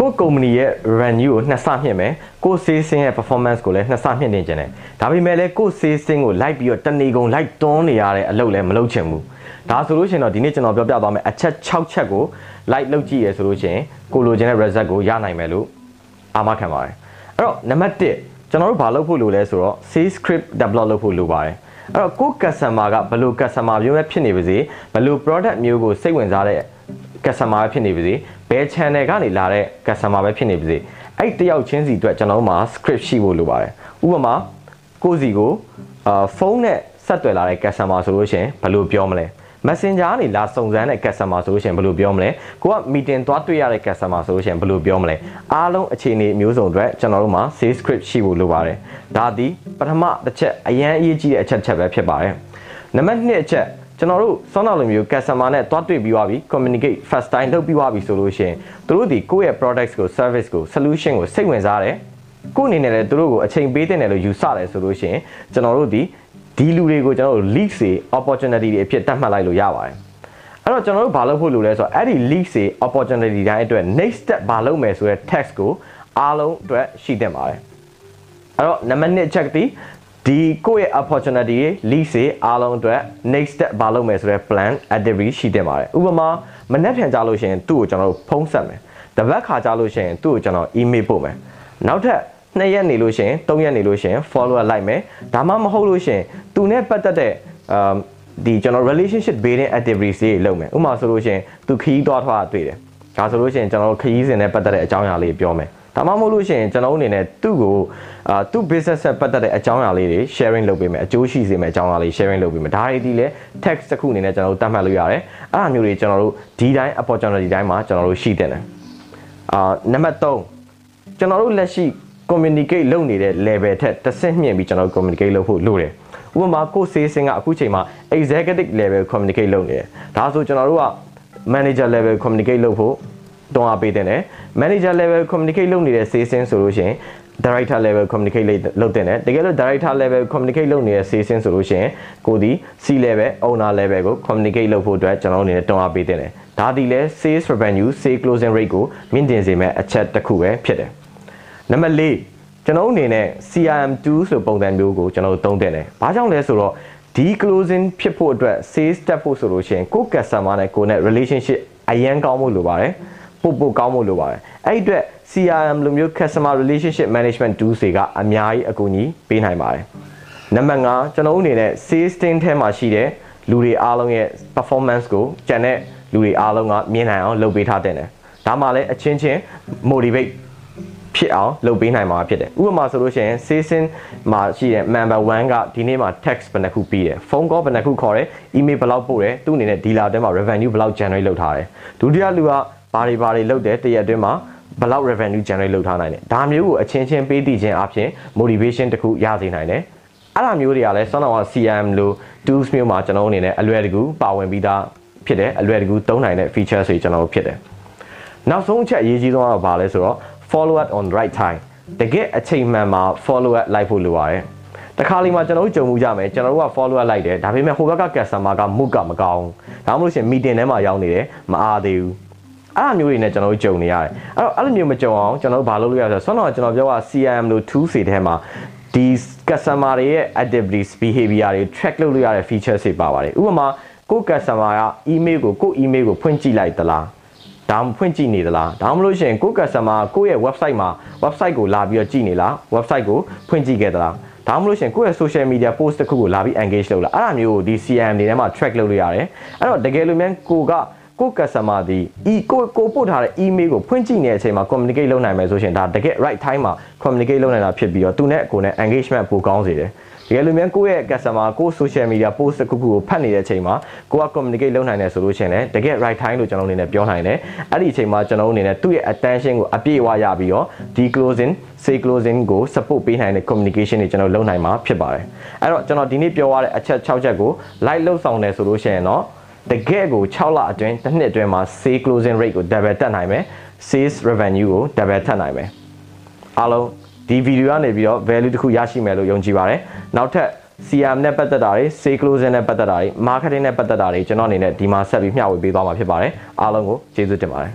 ကိုယ့် company ရဲ့ revenue ကိုနှစ်ဆမြင့်မယ်ကိုယ့် sales ရဲ့ performance ကိုလည်းနှစ်ဆမြင့်နေကြတယ်ဒါပေမဲ့လည်းကိုယ့် sales ကိုလိုက်ပြီးတော့တနေကုန်လိုက်တွန်းနေရတဲ့အလုပ်လည်းမလုပ်ချင်ဘူးဒါဆိုလို့ရှိရင်တော့ဒီနေ့ကျွန်တော်ပြောပြသွားမယ်အချက်6ချက်ကို like လုပ်ကြည့်ရဆိုလို့ရှိရင်ကိုလိုချင်တဲ့ result ကိုရနိုင်မယ်လို့အာမခံပါတယ်အဲ့တော့နံပါတ်1ကျွန်တော်တို့ဘာလုပ်ဖို့လိုလဲဆိုတော့ sales script develop လုပ်ဖို့လိုပါတယ်အဲ့တော့ကို customer ကဘယ်လို customer မျိုးပဲဖြစ်နေပါစေဘယ်လို product မျိုးကိုစိတ်ဝင်စားတဲ့ customer ပဲဖြစ်နေပါစေဘယ် channel ကနေလာတဲ့ customer ပဲဖြစ်နေပါစေအဲ့တယောက်ချင်းစီအတွက်ကျွန်တော်တို့မှာ script ရှိဖို့လိုပါတယ်ဥပမာကိုစီကိုအာဖုန်းနဲ့ဆက်သွယ်လာတဲ့ customer ဆိုလို့ရှိရင်ဘယ်လိုပြောမလဲ Messenger ကနေလာစုံစမ်းတဲ့ customer ဆိုလို့ရှိရင်ဘယ်လိုပြောမလဲကိုက meeting သွားတွေ့ရတဲ့ customer ဆိုလို့ရှိရင်ဘယ်လိုပြောမလဲအားလုံးအခြေအနေမျိုးစုံအတွက်ကျွန်တော်တို့မှာ sales script ရှိဖို့လိုပါတယ်ဒါဒီပထမတစ်ချက်အရန်အရေးကြီးတဲ့အချက်ချက်ပဲဖြစ်ပါတယ်နံပါတ်2အချက် ကျွန်တော်တို့စောနောက်လိုမျိုး customer နဲ့တွားတွေ့ပြီးသွားပြီ communicate first time လုပ်ပြီးသွားပြီဆိုလို့ရှိရင်သူတို့ဒီကိုယ့်ရဲ့ products ကို service ကို solution ကိုစိတ်ဝင်စားတယ်ကိုအနေနဲ့လည်းသူတို့ကိုအချိန်ပေးတဲ့နယ်လို့ယူဆတယ်ဆိုလို့ရှိရင်ကျွန်တော်တို့ဒီဒီလူတွေကိုကျွန်တော်တို့ lead တွေ opportunity တွေအဖြစ်တတ်မှတ်လိုက်လို့ရပါတယ်အဲ့တော့ကျွန်တော်တို့ဘာလုပ်ဖို့လိုလဲဆိုတော့အဲ့ဒီ lead တွေ opportunity တိုင်းအတွက် next step ဘာလုပ်မယ်ဆိုတဲ့ text ကိုအားလုံးအတွက်ရှိသင့်ပါတယ်အဲ့တော့နံပါတ်1ချက်တီ ဒီကိုယ့်ရဲ့ opportunity တွေ lead တွေအားလုံးအတွက် next step ဘာလုပ်မယ်ဆိုတဲ့ plan activity ရှိသင့်ပါတယ်ဥပမာမနေ့ပြန်ကြလို့ရှိရင်သူ့ကိုကျွန်တော်တို့ဖုန်းဆက်မယ်တပတ်ခါကြလို့ရှိရင်သူ့ကိုကျွန်တော် email ပို့မယ်နောက်ထပ်2ရက်နေလို့ရှိရင်3ရက်နေလို့ရှိရင် follower လိုက်မယ်ဒါမှမဟုတ်လို့ရှိရင်သူနဲ့ပတ်သက်တဲ့အာဒီကျွန်တော် relationship building activities တွေလုပ်မယ်ဥပမာဆိုလို့ရှိရင်သူခရီးသွားထွားတွေ့တယ်ဒါဆိုလို့ရှိရင်ကျွန်တော်ခရီးစဉ်နဲ့ပတ်သက်တဲ့အကြောင်းအရာလေးပြောမယ် ဒါမှမဟုတ်လို့ရှိရင်ကျွန်တော်အနေနဲ့သူ့ကိုအာသူ့ business ဆက်ပတ်သက်တဲ့အကြောင်းအရာလေးတွေ sharing လုပ်ပေးမယ်အကျိုးရှိစေမယ့်အကြောင်းအရာလေး sharing လုပ်ပေးမယ်ဒါတွေဒီလဲ text တစ်ခုအနေနဲ့ကျွန်တော်တို့တတ်မှတ်လို့ရတယ်အဲ့အမျိုးတွေကျွန်တော်တို့ဒီတိုင်း opportunity တိုင်းမှာကျွန်တော်တို့ရှိတဲ့တယ်အာနံပါတ်3ကျွန်တော်တို့လက်ရှိ communicate လုပ်နေတဲ့ level ထက်တစ်ဆင့်မြင့်ပြီးကျွန်တော် communicate လုပ်ဖို့လိုတယ်ဥပမာကိုစေးစင်ကအခုချိန်မှာ executive level communicate လုပ်နေတယ်ဒါဆိုကျွန်တော်တို့က manager level communicate လုပ်ဖို့ တွန်းအားပေးတဲ့တယ် manager level communicate လုပ်နေတဲ့စေးစင်ဆိုလို့ရှိရင် director level communicate လုပ်တဲ့တယ်တကယ်လို့ director level communicate လုပ်နေတဲ့စေးစင်ဆိုလို့ရှိရင်ကိုဒီ C level owner level ကို communicate လုပ်ဖို့အတွက်ကျွန်တော်အနေနဲ့တွန်းအားပေးတဲ့တယ်ဒါဒီလဲ sales revenue sales closing rate ကိုမြင့်တင်စေမယ့်အချက်တစ်ခုပဲဖြစ်တယ်နံပါတ်၄ကျွန်တော်အနေနဲ့ CRM2 ဆိုပုံစံမျိုးကိုကျွန်တော်တို့သုံးတဲ့တယ်။ဘာကြောင့်လဲဆိုတော့ဒီ closing ဖြစ်ဖို့အတွက် sales step ဖို့ဆိုလို့ရှိရင်ကို customer နဲ့ကိုနဲ့ relationship အရန်ကောင်းဖို့လိုပါတယ်။ ပို့ပို့ကောင်းဖို့လိုပါတယ်။အဲ့ဒီအတွက် CRM လိုမျိုး customer relationship management tools တွေကအများကြီးအကူအညီပေးနိုင်ပါတယ်။နံပါတ်5ကျွန်တော်အနေနဲ့ sales team ထဲမှာရှိတဲ့လူတွေအားလုံးရဲ့ performance ကိုကျန်တဲ့လူတွေအားလုံးကမြင်နိုင်အောင်လုပ်ပေးထားတဲ့တယ်။ဒါမှလည်းအချင်းချင်း motivate ဖြစ်အောင်လုပ်ပေးနိုင်မှာဖြစ်တယ်ဥပမာဆိုလို့ရှိရင် season မှာရှိတဲ့ member 1ကဒီနေ့မှာ text ဘယ်နှခုပြီးတယ် phone call ဘယ်နှခုခေါ်တယ် email ဘယ်လောက်ပို့တယ်သူ့အနေနဲ့ dealer တဲမှာ revenue ဘယ်လောက် generate လုပ်ထားတယ်ဒုတိယလူက ဘာတွေဘာတွေလုပ်တယ်တရက်အတွင်းမှာဘယ်လောက် revenue generate လုပ်ထားနိုင်တယ်ဒါမျိုးကိုအချင်းချင်းပေးတည်ခြင်းအပြင် motivation တခုရစေနိုင်တယ်အဲ့လိုမျိုးတွေကလည်းစောနောက် CRM လို့ tools မျိုးမှာကျွန်တော်အနေနဲ့အလွယ်တကူပါဝင်ပြီးသားဖြစ်တယ်အလွယ်တကူသုံးနိုင်တဲ့ features တွေကျွန်တော်တို့ဖြစ်တယ်နောက်ဆုံးအချက်အရေးကြီးဆုံးကဘာလဲဆိုတော့ follow up on right time တကယ်အချိန်မှန်မှာ follow up လိုက်ဖို့လိုပါတယ်တခါလီမှာကျွန်တော်တို့ကြုံမှုကြမယ်ကျွန်တော်တို့က follow up လိုက်တယ်ဒါပေမဲ့ဟိုဘက်က customer က mood ကမကောင်းဒါမှမဟုတ်ရှင် meeting ထဲမှာရောက်နေတယ်မအားသေးဘူး အဲ့လိုမျိုးတွေနဲ့ကျွန်တော်တို့ကြုံနေရတယ်အဲ့တော့အဲ့လိုမျိုးမကြုံအောင်ကျွန်တော်တို့ဘာလုပ်လို့ရလဲဆိုတော့ဆွမ်းတော်ကျွန်တော်ပြောတာ CRM လို့ tool တွေထဲမှာဒီ customer တွေရဲ့ activities behavior တွေ track လုပ်လို့ရတဲ့ features တွေပါပါတယ်ဥပမာကို customer က email ကိုကို email ကိုဖွင့်ကြည့်လိုက်သလားဒါမှဖွင့်ကြည့်နေသလားဒါမှမဟုတ်ရှင်ကို customer ကိုယ့်ရဲ့ website မှာ website ကိုလာပြီးတော့ကြည့်နေလား website ကိုဖွင့်ကြည့်ခဲ့သလားဒါမှမဟုတ်ရှင်ကိုယ့်ရဲ့ social media post တစ်ခုကိုလာပြီး engage လုပ်လားအဲ့ဒါမျိုးကိုဒီ CRM တွေထဲမှာ track လုပ်လို့ရတယ်အဲ့တော့တကယ်လို့မြန်ကိုက ကို customer ဒီ e ကိုကိုပို့ထားတဲ့ email ကိုဖွင့်ကြည့်နေတဲ့အချိန်မှာ communicate လုပ်နိုင်မယ်ဆိုရှင်ဒါတကယ် right time မှာ communicate လုပ်နိုင်တာဖြစ်ပြီးတော့သူနဲ့ကိုနဲ့ engagement ပိုကောင်းစေတယ်တကယ်လို့မြန်ကိုယ့်ရဲ့ customer ကို social media post တစ်ခုခုကိုဖတ်နေတဲ့အချိန်မှာကိုက communicate လုပ်နိုင်တယ်ဆိုလို့ရှိရင်လည်းတကယ် right time လို့ကျွန်တော်အနေနဲ့ပြောနိုင်တယ်အဲ့ဒီအချိန်မှာကျွန်တော်အနေနဲ့သူ့ရဲ့ attention ကိုအပြည့်အဝရပြီးတော့ဒီ closing say closing ကို support ပေးနိုင်တဲ့ communication တွေကျွန်တော်လုပ်နိုင်မှာဖြစ်ပါတယ်အဲ့တော့ကျွန်တော်ဒီနေ့ပြောရတဲ့အချက်6ချက်ကို live လုပ်ဆောင်တယ်ဆိုလို့ရှိရင်တော့ တကယ်ကို6လအတွင်းတစ်နှစ်အတွင်းမှာ say closing rate ကို double တက်နိုင်မယ် sales revenue ကို double ထပ်နိုင်မယ်အားလုံးဒီဗီဒီယိုကနေပြီးတော့ value တစ်ခုရရှိမယ်လို့ယုံကြည်ပါတယ်နောက်ထပ် CRM နဲ့ပတ်သက်တာတွေ sales closing နဲ့ပတ်သက်တာတွေ marketing နဲ့ပတ်သက်တာတွေကျွန်တော်အနေနဲ့ဒီမှာဆက်ပြီးမျှဝေပေးသွားမှာဖြစ်ပါတယ်အားလုံးကိုကျေးဇူးတင်ပါတယ်